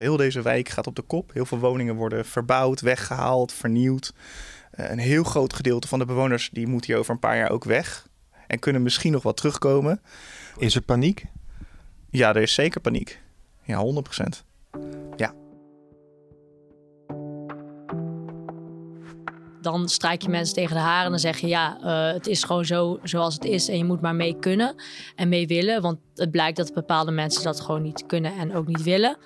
Heel deze wijk gaat op de kop. Heel veel woningen worden verbouwd, weggehaald, vernieuwd. Uh, een heel groot gedeelte van de bewoners die moet hier over een paar jaar ook weg. En kunnen misschien nog wat terugkomen. Is er paniek? Ja, er is zeker paniek. Ja, 100 procent. Ja. Dan strijk je mensen tegen de haren en dan zeg je ja, uh, het is gewoon zo zoals het is en je moet maar mee kunnen en mee willen. Want het blijkt dat bepaalde mensen dat gewoon niet kunnen en ook niet willen.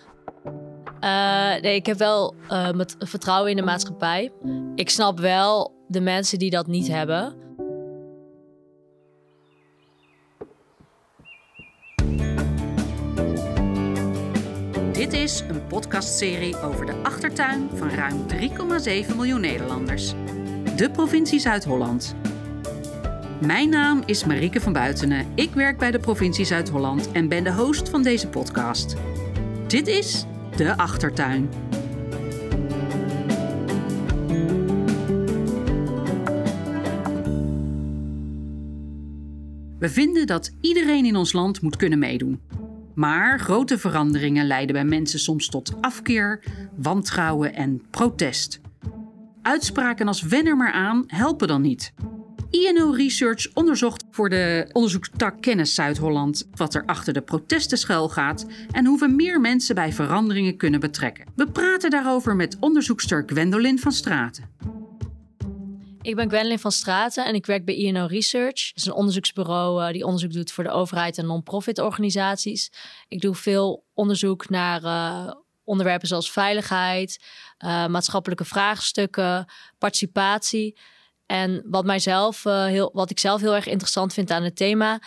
Uh, nee, ik heb wel uh, met vertrouwen in de maatschappij. Ik snap wel de mensen die dat niet hebben. Dit is een podcastserie over de achtertuin van ruim 3,7 miljoen Nederlanders. De provincie Zuid-Holland. Mijn naam is Marieke van Buitenen. Ik werk bij de provincie Zuid-Holland en ben de host van deze podcast. Dit is De Achtertuin. We vinden dat iedereen in ons land moet kunnen meedoen. Maar grote veranderingen leiden bij mensen soms tot afkeer, wantrouwen en protest. Uitspraken als wen er maar aan helpen dan niet. INO Research onderzocht voor de onderzoekstak Kennis Zuid-Holland wat er achter de protesten schuil gaat en hoe we meer mensen bij veranderingen kunnen betrekken. We praten daarover met onderzoekster Gwendolyn van Straten. Ik ben Gwendolyn van Straten en ik werk bij INO Research. Dat is een onderzoeksbureau uh, die onderzoek doet voor de overheid en non-profit organisaties. Ik doe veel onderzoek naar uh, onderwerpen zoals veiligheid, uh, maatschappelijke vraagstukken, participatie. En wat, mijzelf, heel, wat ik zelf heel erg interessant vind aan het thema,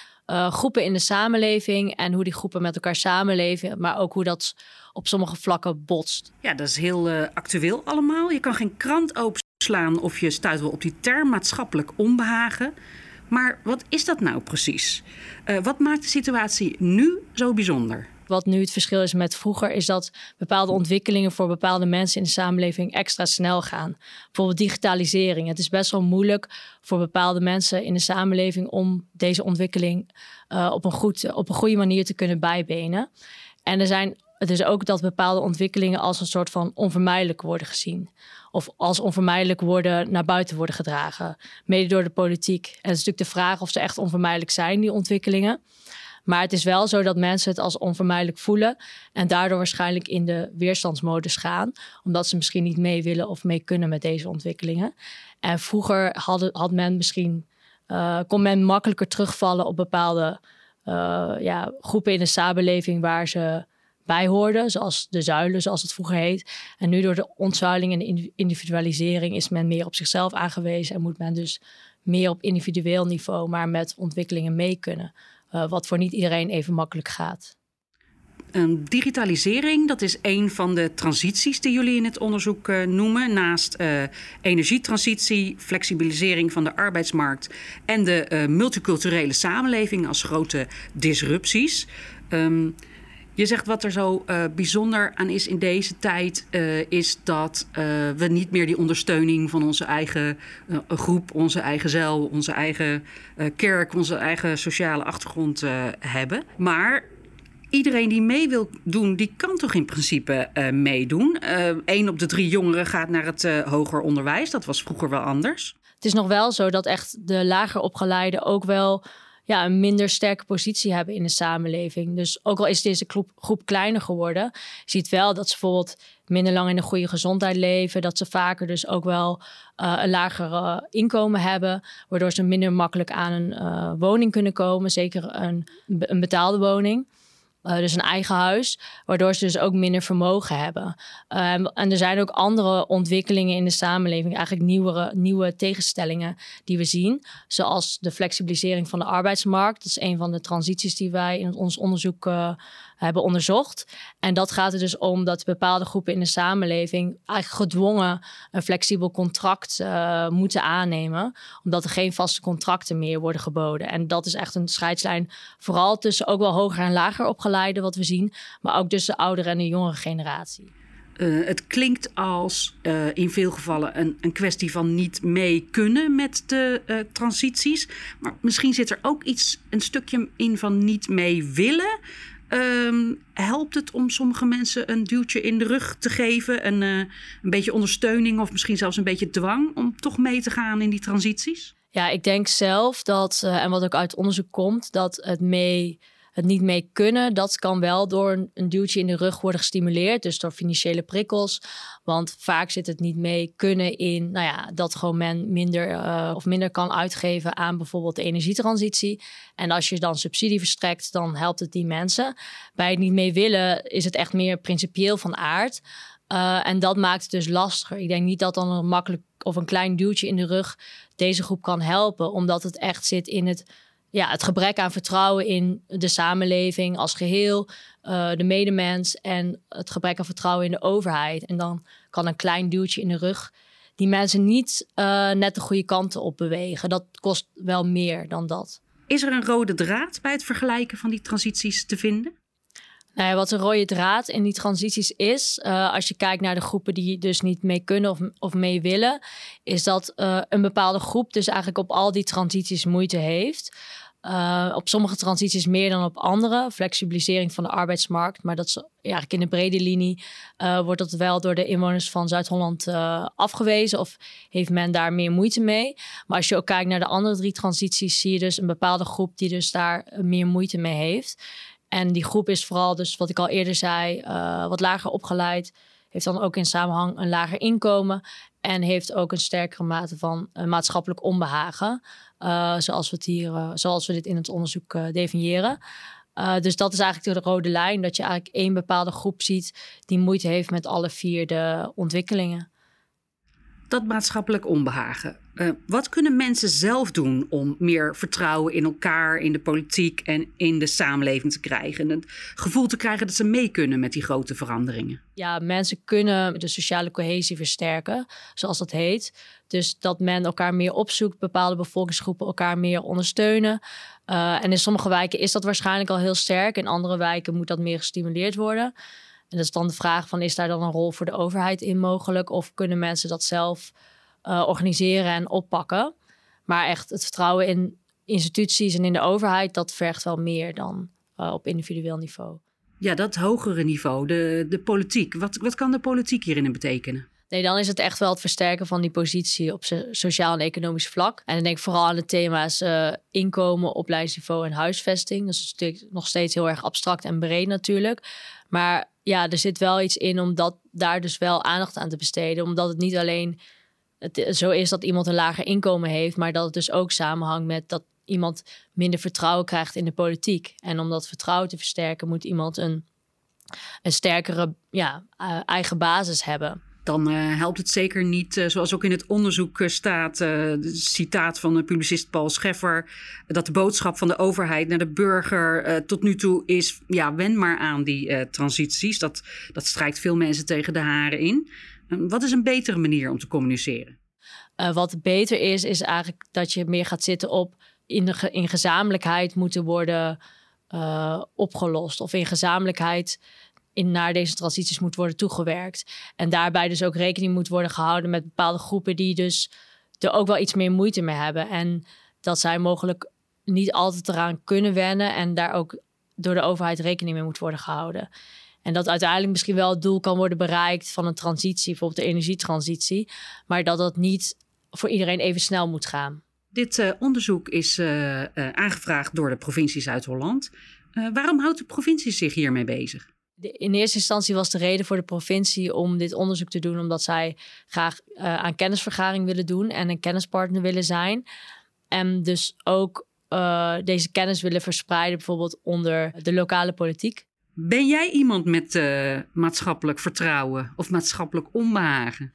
groepen in de samenleving en hoe die groepen met elkaar samenleven, maar ook hoe dat op sommige vlakken botst. Ja, dat is heel actueel allemaal. Je kan geen krant open slaan of je stuit wel op die term maatschappelijk onbehagen. Maar wat is dat nou precies? Wat maakt de situatie nu zo bijzonder? Wat nu het verschil is met vroeger, is dat bepaalde ontwikkelingen voor bepaalde mensen in de samenleving extra snel gaan. Bijvoorbeeld digitalisering. Het is best wel moeilijk voor bepaalde mensen in de samenleving om deze ontwikkeling uh, op, een goed, op een goede manier te kunnen bijbenen. En er zijn is ook dat bepaalde ontwikkelingen als een soort van onvermijdelijk worden gezien. Of als onvermijdelijk worden naar buiten worden gedragen. Mede door de politiek. En het is natuurlijk de vraag of ze echt onvermijdelijk zijn, die ontwikkelingen. Maar het is wel zo dat mensen het als onvermijdelijk voelen. En daardoor waarschijnlijk in de weerstandsmodus gaan. Omdat ze misschien niet mee willen of mee kunnen met deze ontwikkelingen. En vroeger had, had men misschien. Uh, kon men makkelijker terugvallen op bepaalde uh, ja, groepen in de samenleving waar ze bij hoorden, zoals de zuilen, zoals het vroeger heet. En nu door de ontzuiling en de individualisering is men meer op zichzelf aangewezen en moet men dus meer op individueel niveau, maar met ontwikkelingen mee kunnen. Uh, wat voor niet iedereen even makkelijk gaat. Um, digitalisering, dat is een van de transities die jullie in het onderzoek uh, noemen. Naast uh, energietransitie, flexibilisering van de arbeidsmarkt en de multiculturele samenleving als grote disrupties. Um, je zegt wat er zo uh, bijzonder aan is in deze tijd, uh, is dat uh, we niet meer die ondersteuning van onze eigen groep, onze eigen zeil, onze eigen kerk, onze eigen sociale achtergrond hebben. Maar iedereen die mee wil doen, die kan toch in principe meedoen. Eén op de drie jongeren gaat naar het hoger onderwijs. Dat was vroeger wel anders. Het is nog wel zo dat echt de lager opgeleiden ook wel ja, een minder sterke positie hebben in de samenleving. Dus ook al is deze groep, kleiner geworden, je ziet wel dat ze bijvoorbeeld minder lang in een goede gezondheid leven. Dat ze vaker dus ook wel uh, een lager inkomen hebben. Waardoor ze minder makkelijk aan een uh, woning kunnen komen. Zeker een, een betaalde woning. Uh, dus een eigen huis, waardoor ze dus ook minder vermogen hebben. Um, en er zijn ook andere ontwikkelingen in de samenleving, eigenlijk nieuwere, nieuwe tegenstellingen die we zien. Zoals de flexibilisering van de arbeidsmarkt. Dat is een van de transities die wij in ons onderzoek uh, hebben onderzocht. En dat gaat er dus om dat bepaalde groepen in de samenleving eigenlijk gedwongen een flexibel contract uh, moeten aannemen, omdat er geen vaste contracten meer worden geboden. En dat is echt een scheidslijn, vooral tussen ook wel hoger en lager opgeleiden, wat we zien, maar ook tussen de oudere en de jongere generatie. Uh, het klinkt als uh, in veel gevallen een, een, kwestie van niet mee kunnen met de transities. Maar misschien zit er ook iets, een stukje in van niet mee willen. Ehm, helpt het om sommige mensen een duwtje in de rug te geven? Een, uh, een beetje ondersteuning of misschien zelfs een beetje dwang om toch mee te gaan in die transities? Ja, ik denk zelf dat, uh, en wat ook uit onderzoek komt, dat het mee het niet mee kunnen, dat kan wel door een, duwtje in de rug worden gestimuleerd. Dus door financiële prikkels. Want vaak zit het niet mee kunnen in nou ja, dat gewoon men minder uh, of minder kan uitgeven aan bijvoorbeeld de energietransitie. En als je dan subsidie verstrekt, dan helpt het die mensen. Bij het niet mee willen is het echt meer principieel van aard. Uh, en dat maakt het dus lastiger. Ik denk niet dat dan een makkelijk of een klein duwtje in de rug deze groep kan helpen, omdat het echt zit in het ja, het gebrek aan vertrouwen in de samenleving als geheel, uh, de medemens en het gebrek aan vertrouwen in de overheid. En dan kan een klein duwtje in de rug die mensen niet uh, net de goede kanten op bewegen. Dat kost wel meer dan dat. Is er een rode draad bij het vergelijken van die transities te vinden? Nou ja, wat een rode draad in die transities is, uh, als je kijkt naar de groepen die dus niet mee kunnen of, of mee willen, is dat uh, een bepaalde groep dus eigenlijk op al die transities moeite heeft. Uh, op sommige transities meer dan op andere. Flexibilisering van de arbeidsmarkt. Maar dat is eigenlijk in de brede linie uh, wordt dat wel door de inwoners van Zuid-Holland uh, afgewezen. Of heeft men daar meer moeite mee. Maar als je ook kijkt naar de andere drie transities, zie je dus een bepaalde groep die dus daar meer moeite mee heeft. En die groep is vooral dus wat ik al eerder zei, wat lager opgeleid. Heeft dan ook in samenhang een lager inkomen. En heeft ook een sterkere mate van maatschappelijk onbehagen. Uh, zoals, we het hier, uh, zoals we dit in het onderzoek uh, definiëren. dus dat is eigenlijk de rode lijn, dat je eigenlijk één bepaalde groep ziet die moeite heeft met alle vier de ontwikkelingen. Dat maatschappelijk onbehagen. wat kunnen mensen zelf doen om meer vertrouwen in elkaar, in de politiek en in de samenleving te krijgen? En het gevoel te krijgen dat ze mee kunnen met die grote veranderingen. Ja, mensen kunnen de sociale cohesie versterken, zoals dat heet. Dus dat men elkaar meer opzoekt, bepaalde bevolkingsgroepen elkaar meer ondersteunen. Uh, en in sommige wijken is dat waarschijnlijk al heel sterk. In andere wijken moet dat meer gestimuleerd worden. En dat is dan de vraag van, is daar dan een rol voor de overheid in mogelijk? Of kunnen mensen dat zelf uh, organiseren en oppakken? Maar echt het vertrouwen in instituties en in de overheid, dat vergt wel meer dan uh, op individueel niveau. Ja, dat hogere niveau, de, de politiek. Wat, wat kan de politiek hierin betekenen? Nee, dan is het echt wel het versterken van die positie op sociaal en economisch vlak. En dan denk ik vooral aan de thema's uh, inkomen, opleidingsniveau en huisvesting. Dat is natuurlijk nog steeds heel erg abstract en breed natuurlijk. Maar ja, er zit wel iets in om dat, daar dus wel aandacht aan te besteden. Omdat het niet alleen het zo is dat iemand een lager inkomen heeft, maar dat het dus ook samenhangt met dat iemand minder vertrouwen krijgt in de politiek. En om dat vertrouwen te versterken, moet iemand een, een sterkere ja, uh, eigen basis hebben dan uh, helpt het zeker niet, uh, zoals ook in het onderzoek uh, staat, citaat van de publicist Paul Scheffer, dat de boodschap van de overheid naar de burger tot nu toe is, ja, wen maar aan die transities. Dat, dat strijkt veel mensen tegen de haren in. wat is een betere manier om te communiceren? wat beter is, is eigenlijk dat je meer gaat zitten op in, de, in gezamenlijkheid moeten worden opgelost. Of in gezamenlijkheid in naar deze transities moet worden toegewerkt. En daarbij dus ook rekening moet worden gehouden met bepaalde groepen die dus er ook wel iets meer moeite mee hebben. En dat zij mogelijk niet altijd eraan kunnen wennen en daar ook door de overheid rekening mee moet worden gehouden. En dat uiteindelijk misschien wel het doel kan worden bereikt van een transitie, bijvoorbeeld de energietransitie, maar dat dat niet voor iedereen even snel moet gaan. Dit uh, onderzoek is uh, uh, aangevraagd door de provincie Zuid-Holland. waarom houdt de provincie zich hiermee bezig? In eerste instantie was de reden voor de provincie om dit onderzoek te doen, omdat zij graag uh, aan kennisvergaring willen doen en een kennispartner willen zijn. En dus ook uh, deze kennis willen verspreiden, bijvoorbeeld onder de lokale politiek. Ben jij iemand met uh, maatschappelijk vertrouwen of maatschappelijk onbehagen?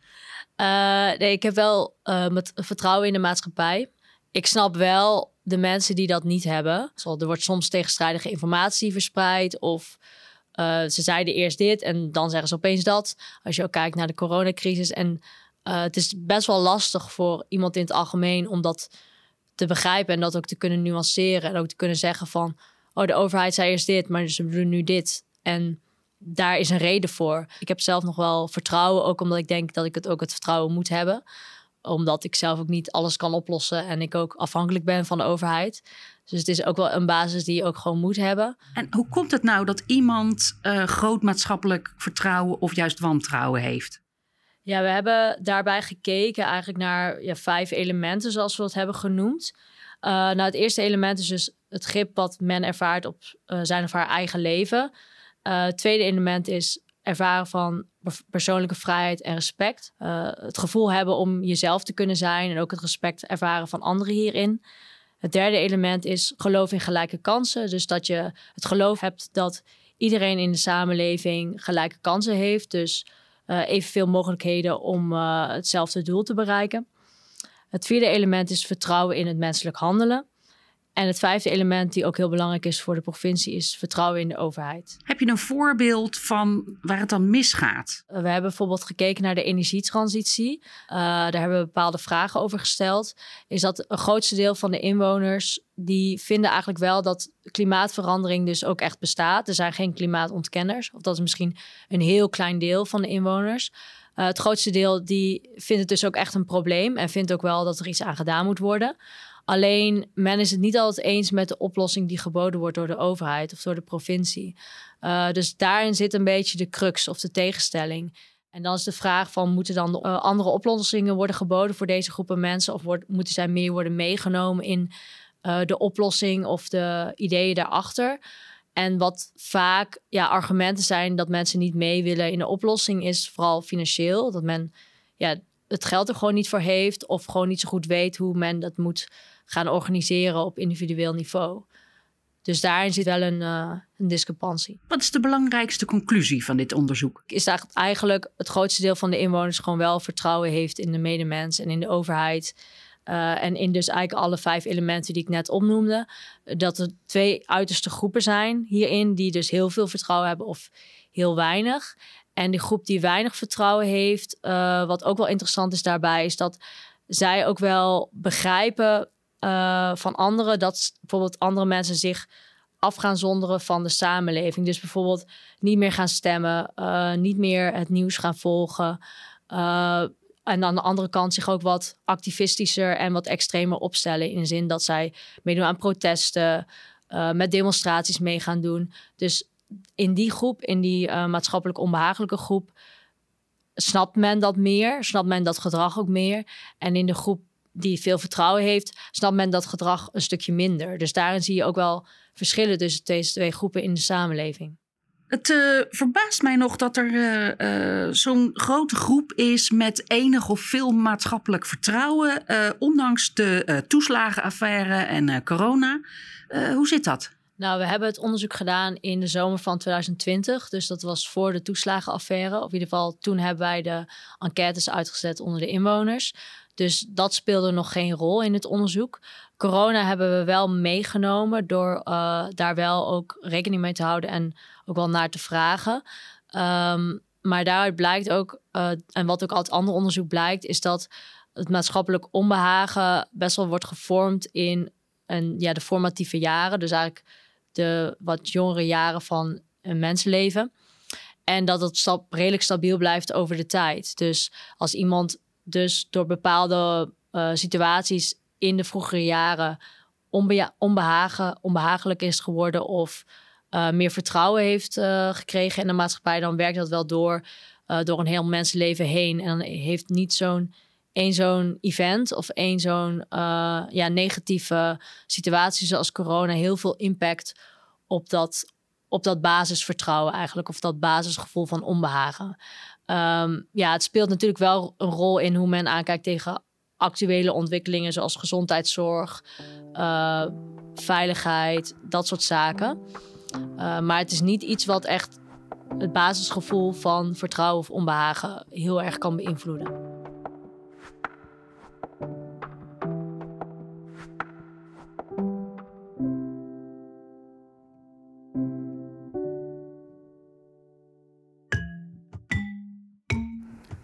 nee, ik heb wel met vertrouwen in de maatschappij. Ik snap wel de mensen die dat niet hebben. Er wordt soms tegenstrijdige informatie verspreid of uh, ze zeiden eerst dit en dan zeggen ze opeens dat. Als je ook kijkt naar de coronacrisis. En uh, het is best wel lastig voor iemand in het algemeen om dat te begrijpen en dat ook te kunnen nuanceren. En ook te kunnen zeggen van, oh de overheid zei eerst dit, maar ze doen nu dit. En daar is een reden voor. Ik heb zelf nog wel vertrouwen, ook omdat ik denk dat ik het ook het vertrouwen moet hebben omdat ik zelf ook niet alles kan oplossen en ik ook afhankelijk ben van de overheid. Dus het is ook wel een basis die je ook gewoon moet hebben. En hoe komt het nou dat iemand uh, groot maatschappelijk vertrouwen of juist wantrouwen heeft? Ja, we hebben daarbij gekeken eigenlijk naar ja, vijf elementen, zoals we het hebben genoemd. Uh, nou, het eerste element is dus het grip wat men ervaart op uh, zijn of haar eigen leven. het tweede element is ervaren van persoonlijke vrijheid en respect. het gevoel hebben om jezelf te kunnen zijn en ook het respect ervaren van anderen hierin. Het derde element is geloof in gelijke kansen. Dus dat je het geloof hebt dat iedereen in de samenleving gelijke kansen heeft. Dus uh, evenveel mogelijkheden om uh, hetzelfde doel te bereiken. Het vierde element is vertrouwen in het menselijk handelen. En het vijfde element, die ook heel belangrijk is voor de provincie, is vertrouwen in de overheid. Heb je een voorbeeld van waar het dan misgaat? We hebben bijvoorbeeld gekeken naar de energietransitie. Uh, daar hebben we bepaalde vragen over gesteld. Is dat een grootste deel van de inwoners die vinden eigenlijk wel dat klimaatverandering dus ook echt bestaat. Er zijn geen klimaatontkenners, of dat is misschien een heel klein deel van de inwoners. Uh, het grootste deel die vindt het dus ook echt een probleem en vindt ook wel dat er iets aan gedaan moet worden. Alleen men is het niet altijd eens met de oplossing die geboden wordt door de overheid of door de provincie. Uh, dus daarin zit een beetje de crux of de tegenstelling. En dan is de vraag van moeten dan uh, andere oplossingen worden geboden voor deze groepen mensen of wordt, moeten zij meer worden meegenomen in uh, de oplossing of de ideeën daarachter? En wat vaak ja, argumenten zijn dat mensen niet mee willen in de oplossing, is vooral financieel. Dat men ja, het geld er gewoon niet voor heeft of gewoon niet zo goed weet hoe men dat moet gaan organiseren op individueel niveau. Dus daarin zit wel een, uh, een discrepantie. Wat is de belangrijkste conclusie van dit onderzoek? Is dat eigenlijk het grootste deel van de inwoners gewoon wel vertrouwen heeft in de medemens en in de overheid. Uh, en in dus eigenlijk alle vijf elementen die ik net opnoemde. Dat er twee uiterste groepen zijn hierin, die dus heel veel vertrouwen hebben of heel weinig. En de groep die weinig vertrouwen heeft, uh, wat ook wel interessant is daarbij, is dat zij ook wel begrijpen uh, van anderen dat bijvoorbeeld andere mensen zich af gaan zonderen van de samenleving. Dus bijvoorbeeld niet meer gaan stemmen, uh, niet meer het nieuws gaan volgen. Uh, en aan de andere kant zich ook wat activistischer en wat extremer opstellen. In de zin dat zij meedoen aan protesten, met demonstraties mee gaan doen. Dus in die groep, in die maatschappelijk onbehagelijke groep, snapt men dat meer, snapt men dat gedrag ook meer. En in de groep die veel vertrouwen heeft, snapt men dat gedrag een stukje minder. Dus daarin zie je ook wel verschillen tussen deze twee groepen in de samenleving. Het uh, verbaast mij nog dat er uh, uh, zo'n grote groep is met enig of veel maatschappelijk vertrouwen, ondanks de toeslagenaffaire en corona. hoe zit dat? Nou, we hebben het onderzoek gedaan in de zomer van 2020. Dus dat was voor de toeslagenaffaire. Of in ieder geval, toen hebben wij de enquêtes uitgezet onder de inwoners. Dus dat speelde nog geen rol in het onderzoek. Corona hebben we wel meegenomen door uh, daar wel ook rekening mee te houden en ook wel naar te vragen. Um, maar daaruit blijkt ook, uh, en wat ook uit ander onderzoek blijkt, is dat het maatschappelijk onbehagen best wel wordt gevormd in een, ja, de formatieve jaren. Dus eigenlijk de wat jongere jaren van een mensenleven. En dat het stap, redelijk stabiel blijft over de tijd. Dus als iemand dus door bepaalde uh, situaties in de vroegere jaren onbehagen, onbehagelijk is geworden of uh, meer vertrouwen heeft uh, gekregen in de maatschappij, dan werkt dat wel door, door een heel mensenleven heen. En dan heeft niet zo'n één zo'n event of één zo'n ja, negatieve situatie zoals corona heel veel impact op dat, op dat basisvertrouwen eigenlijk, of dat basisgevoel van onbehagen. Um, ja, het speelt natuurlijk wel een rol in hoe men aankijkt tegen actuele ontwikkelingen zoals gezondheidszorg, uh, veiligheid, dat soort zaken. Uh, maar het is niet iets wat echt het basisgevoel van vertrouwen of onbehagen heel erg kan beïnvloeden.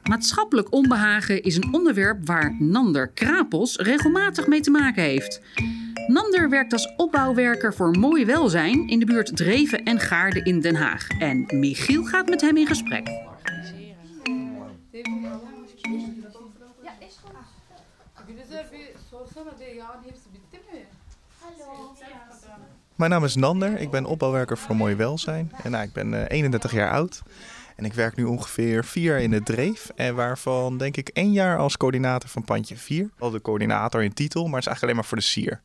Maatschappelijk onbehagen is een onderwerp waar Nander Krapels regelmatig mee te maken heeft. Nander werkt als opbouwwerker voor Mooi Welzijn in de buurt Dreven en Gaarden in Den Haag. En Michiel gaat met hem in gesprek. Mijn naam is Nander, ik ben opbouwwerker voor Mooi Welzijn. En nou, ik ben uh, 31 jaar oud. En ik werk nu ongeveer vier jaar in de Dreef. En waarvan denk ik één jaar als coördinator van pandje 4. Al de coördinator in titel, maar het is eigenlijk alleen maar voor de sier.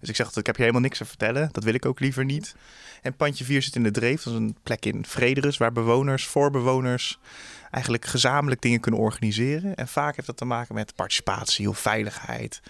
Dus ik zeg dat ik heb je helemaal niks te vertellen. Dat wil ik ook liever niet. En pandje 4 zit in de Dreef. Dat is een plek in Frederus waar bewoners, voorbewoners eigenlijk gezamenlijk dingen kunnen organiseren. En vaak heeft dat te maken met participatie of veiligheid.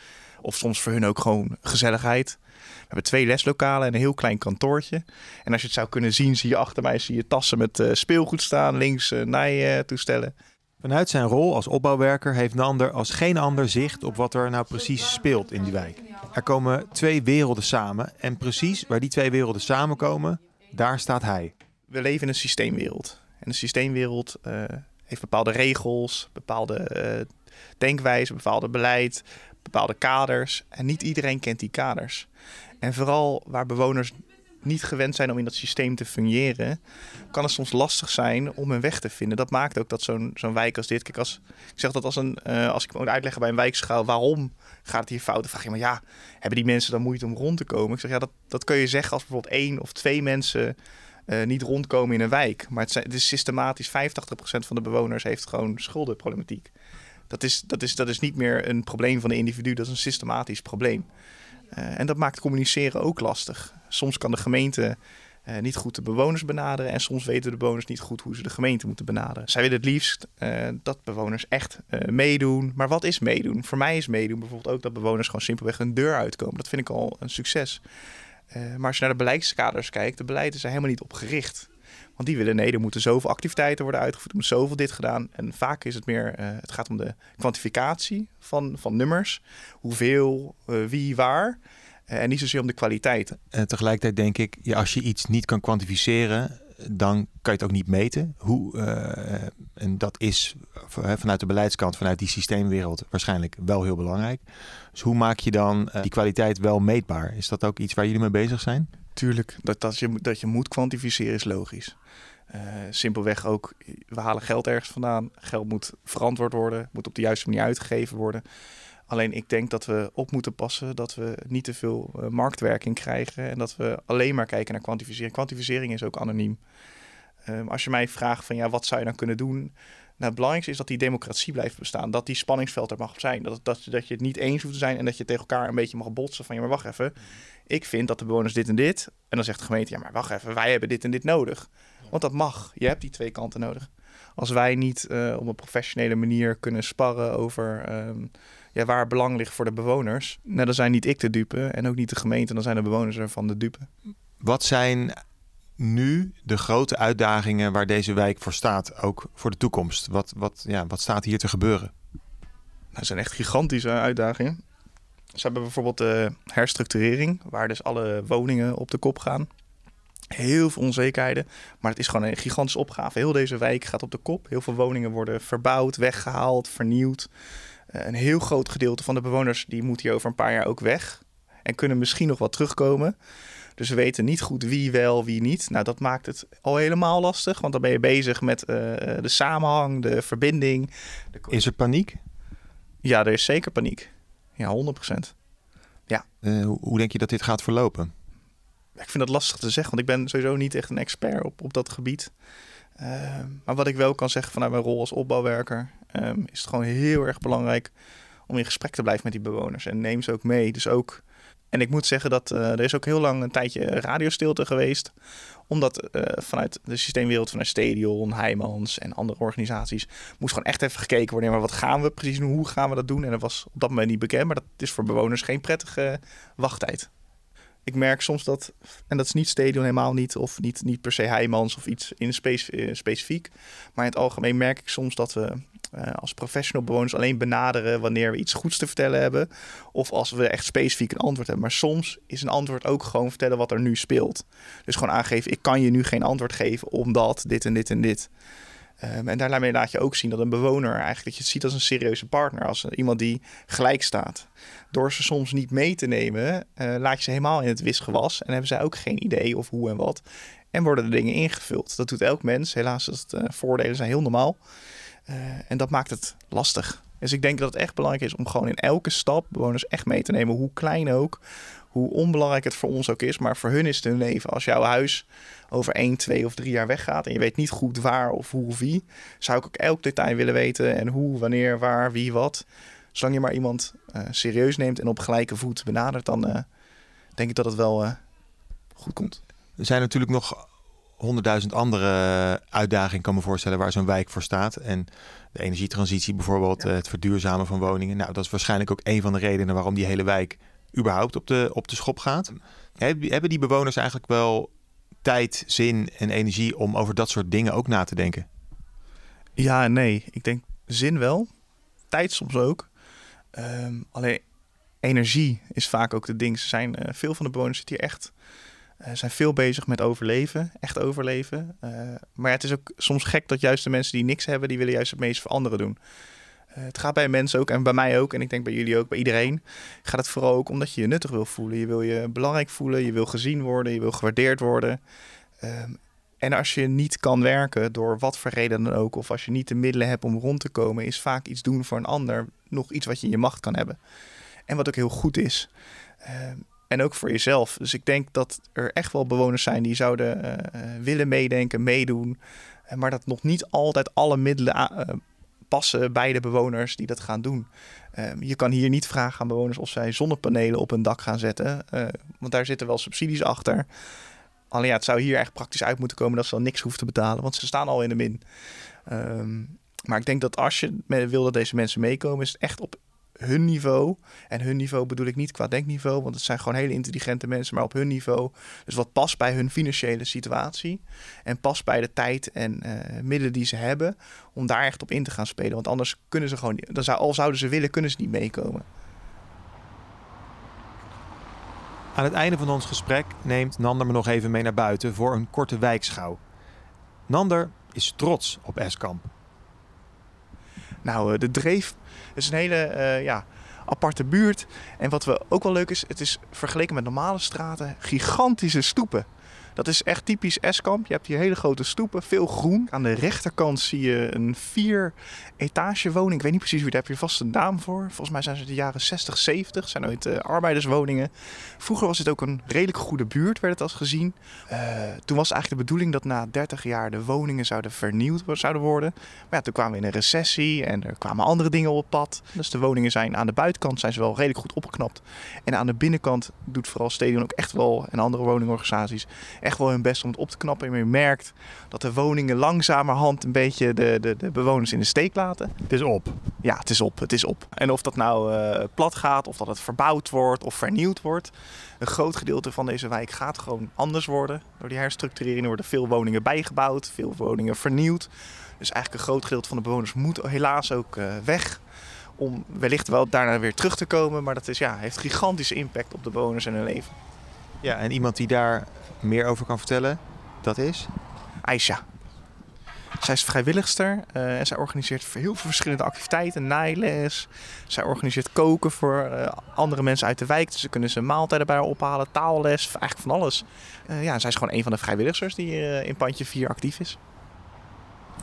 Of soms voor hun ook gewoon gezelligheid. We hebben twee leslokalen en een heel klein kantoortje. En als je het zou kunnen zien, zie je achter mij zie je tassen met uh, speelgoed staan. Links uh, naaitoestellen. Vanuit zijn rol als opbouwwerker heeft Nander als geen ander zicht op wat er nou precies speelt in die wijk. Er komen twee werelden samen en precies waar die twee werelden samenkomen, daar staat hij. We leven in een systeemwereld. En de systeemwereld uh, heeft bepaalde regels, bepaalde uh, denkwijzen, bepaalde beleid, bepaalde kaders. En niet iedereen kent die kaders. En vooral waar bewoners niet gewend zijn om in dat systeem te fungeren, kan het soms lastig zijn om een weg te vinden. Dat maakt ook dat zo'n zo'n wijk als dit. Kijk, als ik zeg dat als een, uh, als ik moet uitleggen bij een wijkschaal waarom gaat het hier fout, dan vraag je maar ja, hebben die mensen dan moeite om rond te komen? Ik zeg ja, dat, dat kun je zeggen als bijvoorbeeld één of twee mensen uh, niet rondkomen in een wijk. Maar het, het is systematisch 85% van de bewoners heeft gewoon schuldenproblematiek. Dat is, dat, is, dat is niet meer een probleem van de individu, dat is een systematisch probleem. Uh, en dat maakt communiceren ook lastig. Soms kan de gemeente uh, niet goed de bewoners benaderen en soms weten de bewoners niet goed hoe ze de gemeente moeten benaderen. Zij willen het liefst uh, dat bewoners echt meedoen. Maar wat is meedoen? Voor mij is meedoen bijvoorbeeld ook dat bewoners gewoon simpelweg een deur uitkomen. Dat vind ik al een succes. maar als je naar de beleidskaders kijkt, de beleid is er helemaal niet op gericht. Want die willen, nee, er moeten zoveel activiteiten worden uitgevoerd, er moet zoveel dit gedaan. En vaak is het meer, uh, het gaat om de kwantificatie van, van nummers. Hoeveel, uh, wie, waar. Uh, en niet zozeer om de kwaliteit. En tegelijkertijd denk ik, ja, als je iets niet kan kwantificeren, dan kan je het ook niet meten. Hoe, en dat is vanuit de beleidskant, vanuit die systeemwereld waarschijnlijk wel heel belangrijk. Dus hoe maak je dan die kwaliteit wel meetbaar? Is dat ook iets waar jullie mee bezig zijn? Tuurlijk, dat, dat, je, dat je moet kwantificeren is logisch. Uh, simpelweg ook, we halen geld ergens vandaan. Geld moet verantwoord worden, moet op de juiste manier uitgegeven worden. Alleen ik denk dat we op moeten passen dat we niet te veel uh, marktwerking krijgen en dat we alleen maar kijken naar kwantificering. Kwantificering is ook anoniem. Um, als je mij vraagt van ja, wat zou je dan kunnen doen? Nou, het belangrijkste is dat die democratie blijft bestaan. Dat die spanningsveld er mag zijn. Dat, dat, dat je het niet eens hoeft te zijn en dat je tegen elkaar een beetje mag botsen van ja, maar wacht even. Ik vind dat de bewoners dit en dit. En dan zegt de gemeente, ja, maar wacht even, wij hebben dit en dit nodig. Want dat mag. Je hebt die twee kanten nodig. Als wij niet uh, op een professionele manier kunnen sparren over um, ja, waar belang ligt voor de bewoners, nou, dan zijn niet ik de dupe en ook niet de gemeente, dan zijn de bewoners ervan de dupe. Wat zijn nu de grote uitdagingen waar deze wijk voor staat, ook voor de toekomst? Wat, wat, ja, wat staat hier te gebeuren? Nou, dat zijn echt gigantische uitdagingen. Ze hebben bijvoorbeeld de herstructurering, waar dus alle woningen op de kop gaan. Heel veel onzekerheden, maar het is gewoon een gigantische opgave. Heel deze wijk gaat op de kop. Heel veel woningen worden verbouwd, weggehaald, vernieuwd. Uh, een heel groot gedeelte van de bewoners die moet hier over een paar jaar ook weg. En kunnen misschien nog wat terugkomen. Dus we weten niet goed wie wel, wie niet. Nou, dat maakt het al helemaal lastig, want dan ben je bezig met uh, de samenhang, de verbinding. De... Is er paniek? Ja, er is zeker paniek. Ja, 100%. Ja. Uh, hoe denk je dat dit gaat verlopen? Ik vind dat lastig te zeggen, want ik ben sowieso niet echt een expert op, op dat gebied. Uh, maar wat ik wel kan zeggen vanuit mijn rol als opbouwwerker, um, is het gewoon heel erg belangrijk om in gesprek te blijven met die bewoners. En neem ze ook mee. Dus ook en ik moet zeggen dat uh, er is ook heel lang een tijdje radiostilte geweest. Omdat uh, vanuit de systeemwereld, vanuit Stadion, Heijmans en andere organisaties... moest gewoon echt even gekeken worden. Maar wat gaan we precies doen? Hoe gaan we dat doen? En dat was op dat moment niet bekend. Maar dat is voor bewoners geen prettige wachttijd. Ik merk soms dat, en dat is niet Stadion helemaal niet... of niet, niet per se Heijmans of iets in spe specifiek... maar in het algemeen merk ik soms dat we uh, als professional bewoners alleen benaderen wanneer we iets goeds te vertellen hebben. Of als we echt specifiek een antwoord hebben. Maar soms is een antwoord ook gewoon vertellen wat er nu speelt. Dus gewoon aangeven, ik kan je nu geen antwoord geven omdat dit en dit en dit. Um, en daarmee laat je ook zien dat een bewoner eigenlijk, dat je het ziet als een serieuze partner, als iemand die gelijk staat. Door ze soms niet mee te nemen, uh, laat je ze helemaal in het wisgewas en hebben zij ook geen idee of hoe en wat. En worden de dingen ingevuld. Dat doet elk mens. Helaas, dat uh, voordelen zijn heel normaal. Uh, en dat maakt het lastig. Dus ik denk dat het echt belangrijk is om gewoon in elke stap bewoners echt mee te nemen, hoe klein ook, hoe onbelangrijk het voor ons ook is, maar voor hun is het hun leven. Als jouw huis over 1, 2 of 3 jaar weggaat en je weet niet goed waar of hoe of wie, zou ik ook elk detail willen weten en hoe, wanneer, waar, wie, wat. Zolang je maar iemand uh, serieus neemt en op gelijke voet benadert, dan uh, denk ik dat het wel goed komt. Er zijn natuurlijk nog honderdduizend andere uitdagingen, kan me voorstellen, waar zo'n wijk voor staat. En de energietransitie bijvoorbeeld, ja. het verduurzamen van woningen. Nou, dat is waarschijnlijk ook een van de redenen waarom die hele wijk überhaupt op de, op de schop gaat. Hebben die bewoners eigenlijk wel tijd, zin en energie om over dat soort dingen ook na te denken? Ja nee. Ik denk zin wel. Tijd soms ook. Um, alleen energie is vaak ook de ding. Ze zijn, uh, veel van de bewoners zitten hier echt... Uh, zijn veel bezig met overleven, echt overleven. Uh, maar het is ook soms gek dat juist de mensen die niks hebben, die willen juist het meest voor anderen doen. Uh, het gaat bij mensen ook en bij mij ook, en ik denk bij jullie ook, bij iedereen, gaat het vooral ook omdat je je nuttig wil voelen. Je wil je belangrijk voelen, je wil gezien worden, je wil gewaardeerd worden. Um, en als je niet kan werken, door wat voor reden dan ook, of als je niet de middelen hebt om rond te komen, is vaak iets doen voor een ander nog iets wat je in je macht kan hebben. En wat ook heel goed is. Uh, en ook voor jezelf. Dus ik denk dat er echt wel bewoners zijn die zouden uh, willen meedenken, meedoen. Maar dat nog niet altijd alle middelen uh, passen bij de bewoners die dat gaan doen. je kan hier niet vragen aan bewoners of zij zonnepanelen op hun dak gaan zetten. want daar zitten wel subsidies achter. Alleen ja, het zou hier echt praktisch uit moeten komen dat ze dan niks hoeven te betalen, want ze staan al in de min. Um, maar ik denk dat als je wil dat deze mensen meekomen, is het echt op hun niveau. En hun niveau bedoel ik niet qua denkniveau, want het zijn gewoon hele intelligente mensen, maar op hun niveau. Dus wat past bij hun financiële situatie en past bij de tijd en uh, middelen die ze hebben om daar echt op in te gaan spelen. Want anders kunnen ze gewoon, dan zou, al zouden ze willen, kunnen ze niet meekomen. Aan het einde van ons gesprek neemt Nander me nog even mee naar buiten voor een korte wijkschouw. Nander is trots op Eskamp. Nou, de Dreef is een hele uh, ja, aparte buurt. En wat we ook wel leuk is, het is vergeleken met normale straten gigantische stoepen. Dat is echt typisch Eskamp. Je hebt hier hele grote stoepen, veel groen. Aan de rechterkant zie je een vier etage woning. Ik weet niet precies wie, daar heb je vast een naam voor. Volgens mij zijn ze de jaren 60, 70. zijn ooit uh, arbeiderswoningen. Vroeger was het ook een redelijk goede buurt, werd het als gezien. Uh, toen was eigenlijk de bedoeling dat na 30 jaar de woningen zouden vernieuwd zouden worden. Maar ja, toen kwamen we in een recessie en er kwamen andere dingen op pad. Dus de woningen zijn aan de buitenkant zijn ze wel redelijk goed opgeknapt. En aan de binnenkant doet vooral Stadion ook echt wel en andere woningorganisaties echt wel hun best om het op te knappen. En je merkt dat de woningen langzamerhand een beetje de, de, de bewoners in de steek laten. Het is op. Ja, het is op. Het is op. En of dat nou uh, plat gaat, of dat het verbouwd wordt of vernieuwd wordt. Een groot gedeelte van deze wijk gaat gewoon anders worden. Door die herstructurering worden veel woningen bijgebouwd, veel woningen vernieuwd. Dus eigenlijk een groot gedeelte van de bewoners moet helaas ook uh, weg. Om wellicht wel daarna weer terug te komen. Maar dat is, ja, heeft gigantische impact op de bewoners en hun leven. Ja, en iemand die daar meer over kan vertellen, dat is? Aisha. Zij is vrijwilligster uh, en zij organiseert heel veel verschillende activiteiten. Naailes. Zij organiseert koken voor uh, andere mensen uit de wijk. Dus ze kunnen ze maaltijden bij haar ophalen. Taalles, eigenlijk van alles. Uh, ja, zij is gewoon een van de vrijwilligers die in pandje 4 actief is.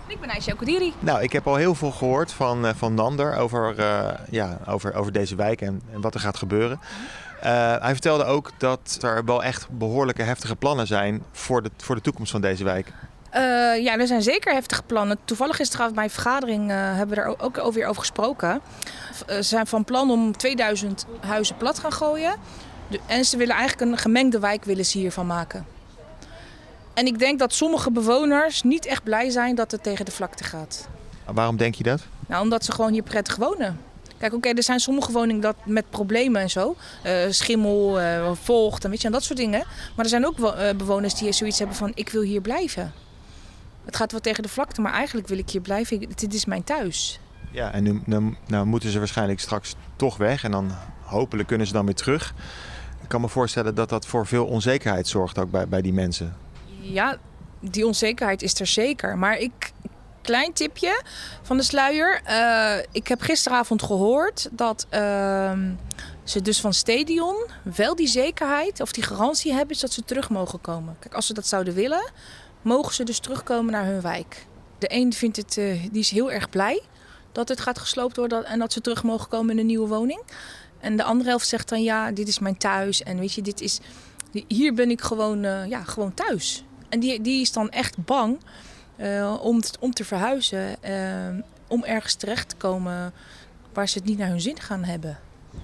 Ik ben Aisha Kodiri. Nou, ik heb al heel veel gehoord van, van Nander over, ja, over, over deze wijk en, en wat er gaat gebeuren. Hij vertelde ook dat er wel echt behoorlijke heftige plannen zijn voor de, voor de toekomst van deze wijk. Uh, ja, er zijn zeker heftige plannen. Toevallig gisteren bij mijn vergadering uh, hebben we er ook over, over gesproken. Ze zijn van plan om 2000 huizen plat gaan gooien. En ze willen eigenlijk een gemengde wijk willen ze hiervan maken. En ik denk dat sommige bewoners niet echt blij zijn dat het tegen de vlakte gaat. Waarom denk je dat? Nou, omdat ze gewoon hier prettig wonen. Kijk, oké, okay, er zijn sommige woningen dat met problemen en zo. Uh, schimmel, uh, vocht en weet je, en dat soort dingen. Maar er zijn ook uh, bewoners die zoiets hebben van, ik wil hier blijven. Het gaat wel tegen de vlakte, maar eigenlijk wil ik hier blijven. Dit is mijn thuis. Ja, en nu, nu nou moeten ze waarschijnlijk straks toch weg. En dan hopelijk kunnen ze dan weer terug. Ik kan me voorstellen dat dat voor veel onzekerheid zorgt ook bij, bij die mensen. Ja, die onzekerheid is er zeker. Maar ik, klein tipje van de sluier. Uh, ik heb gisteravond gehoord dat uh, ze dus van Stadion wel die zekerheid of die garantie hebben dat ze terug mogen komen. Kijk, als ze dat zouden willen, mogen ze dus terugkomen naar hun wijk. De een vindt het, uh, die is heel erg blij dat het gaat gesloopt worden en dat ze terug mogen komen in een nieuwe woning. En de andere helft zegt dan ja, dit is mijn thuis. En weet je, dit is, hier ben ik gewoon, uh, ja, gewoon thuis. En die, die is dan echt bang uh, om, om te verhuizen. Uh, om ergens terecht te komen waar ze het niet naar hun zin gaan hebben.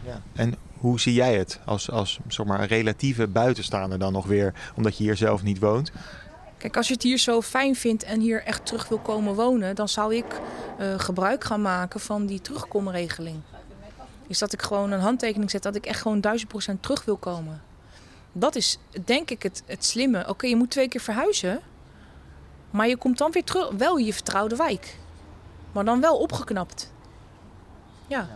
Ja. En hoe zie jij het als, als zeg maar, relatieve buitenstaander dan nog weer, omdat je hier zelf niet woont? Kijk, als je het hier zo fijn vindt en hier echt terug wil komen wonen, dan zou ik uh, gebruik gaan maken van die terugkomregeling. Is dat ik gewoon een handtekening zet dat ik echt gewoon 1000% terug wil komen. Dat is denk ik het, het slimme. Oké, je moet twee keer verhuizen, maar je komt dan weer terug, wel in je vertrouwde wijk. Maar dan wel opgeknapt. Ja.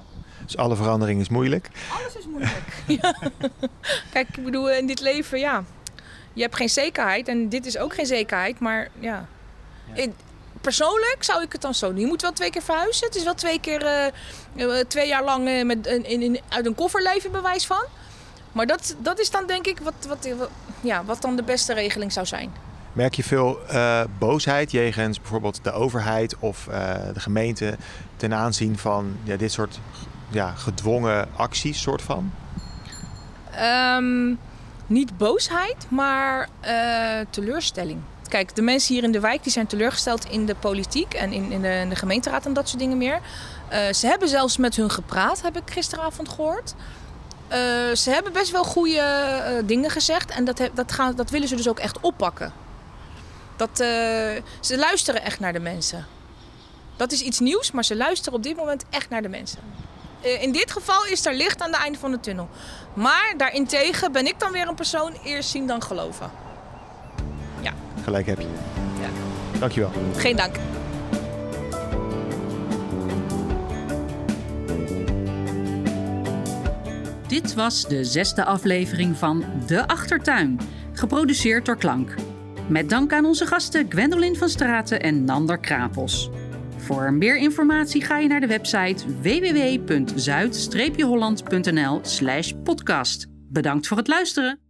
Dus alle verandering is moeilijk. Alles is moeilijk. ja. Kijk, ik bedoel, in dit leven, ja. Je hebt geen zekerheid en dit is ook geen zekerheid, maar ja. In, persoonlijk zou ik het dan zo doen. Je moet wel twee keer verhuizen. Het is wel twee keer, uh, twee jaar lang uh, met, in, in, uit een koffer leven, bewijs van. Maar dat, dat is dan denk ik wat, wat, wat, ja, wat dan de beste regeling zou zijn. Merk je veel uh, boosheid jegens bijvoorbeeld de overheid of de gemeente ten aanzien van ja, dit soort ja, gedwongen acties, soort van? Um, niet boosheid, maar uh, teleurstelling. Kijk, de mensen hier in de wijk die zijn teleurgesteld in de politiek en in, in, de, gemeenteraad en dat soort dingen meer. Ze hebben zelfs met hun gepraat, heb ik gisteravond gehoord. Ze hebben best wel goede dingen gezegd en dat, dat, gaan, dat willen ze dus ook echt oppakken. Dat, ze luisteren echt naar de mensen. Dat is iets nieuws, maar ze luisteren op dit moment echt naar de mensen. Uh, in dit geval is er licht aan het einde van de tunnel. Maar daarentegen ben ik dan weer een persoon eerst zien dan geloven. Ja. Gelijk heb je. Ja. Dankjewel. Geen dank. Dit was de zesde aflevering van De Achtertuin, geproduceerd door Klank. Met dank aan onze gasten Gwendolyn van Straten en Nander Krapels. Voor meer informatie ga je naar de website www.zuid-holland.nl/podcast. Bedankt voor het luisteren.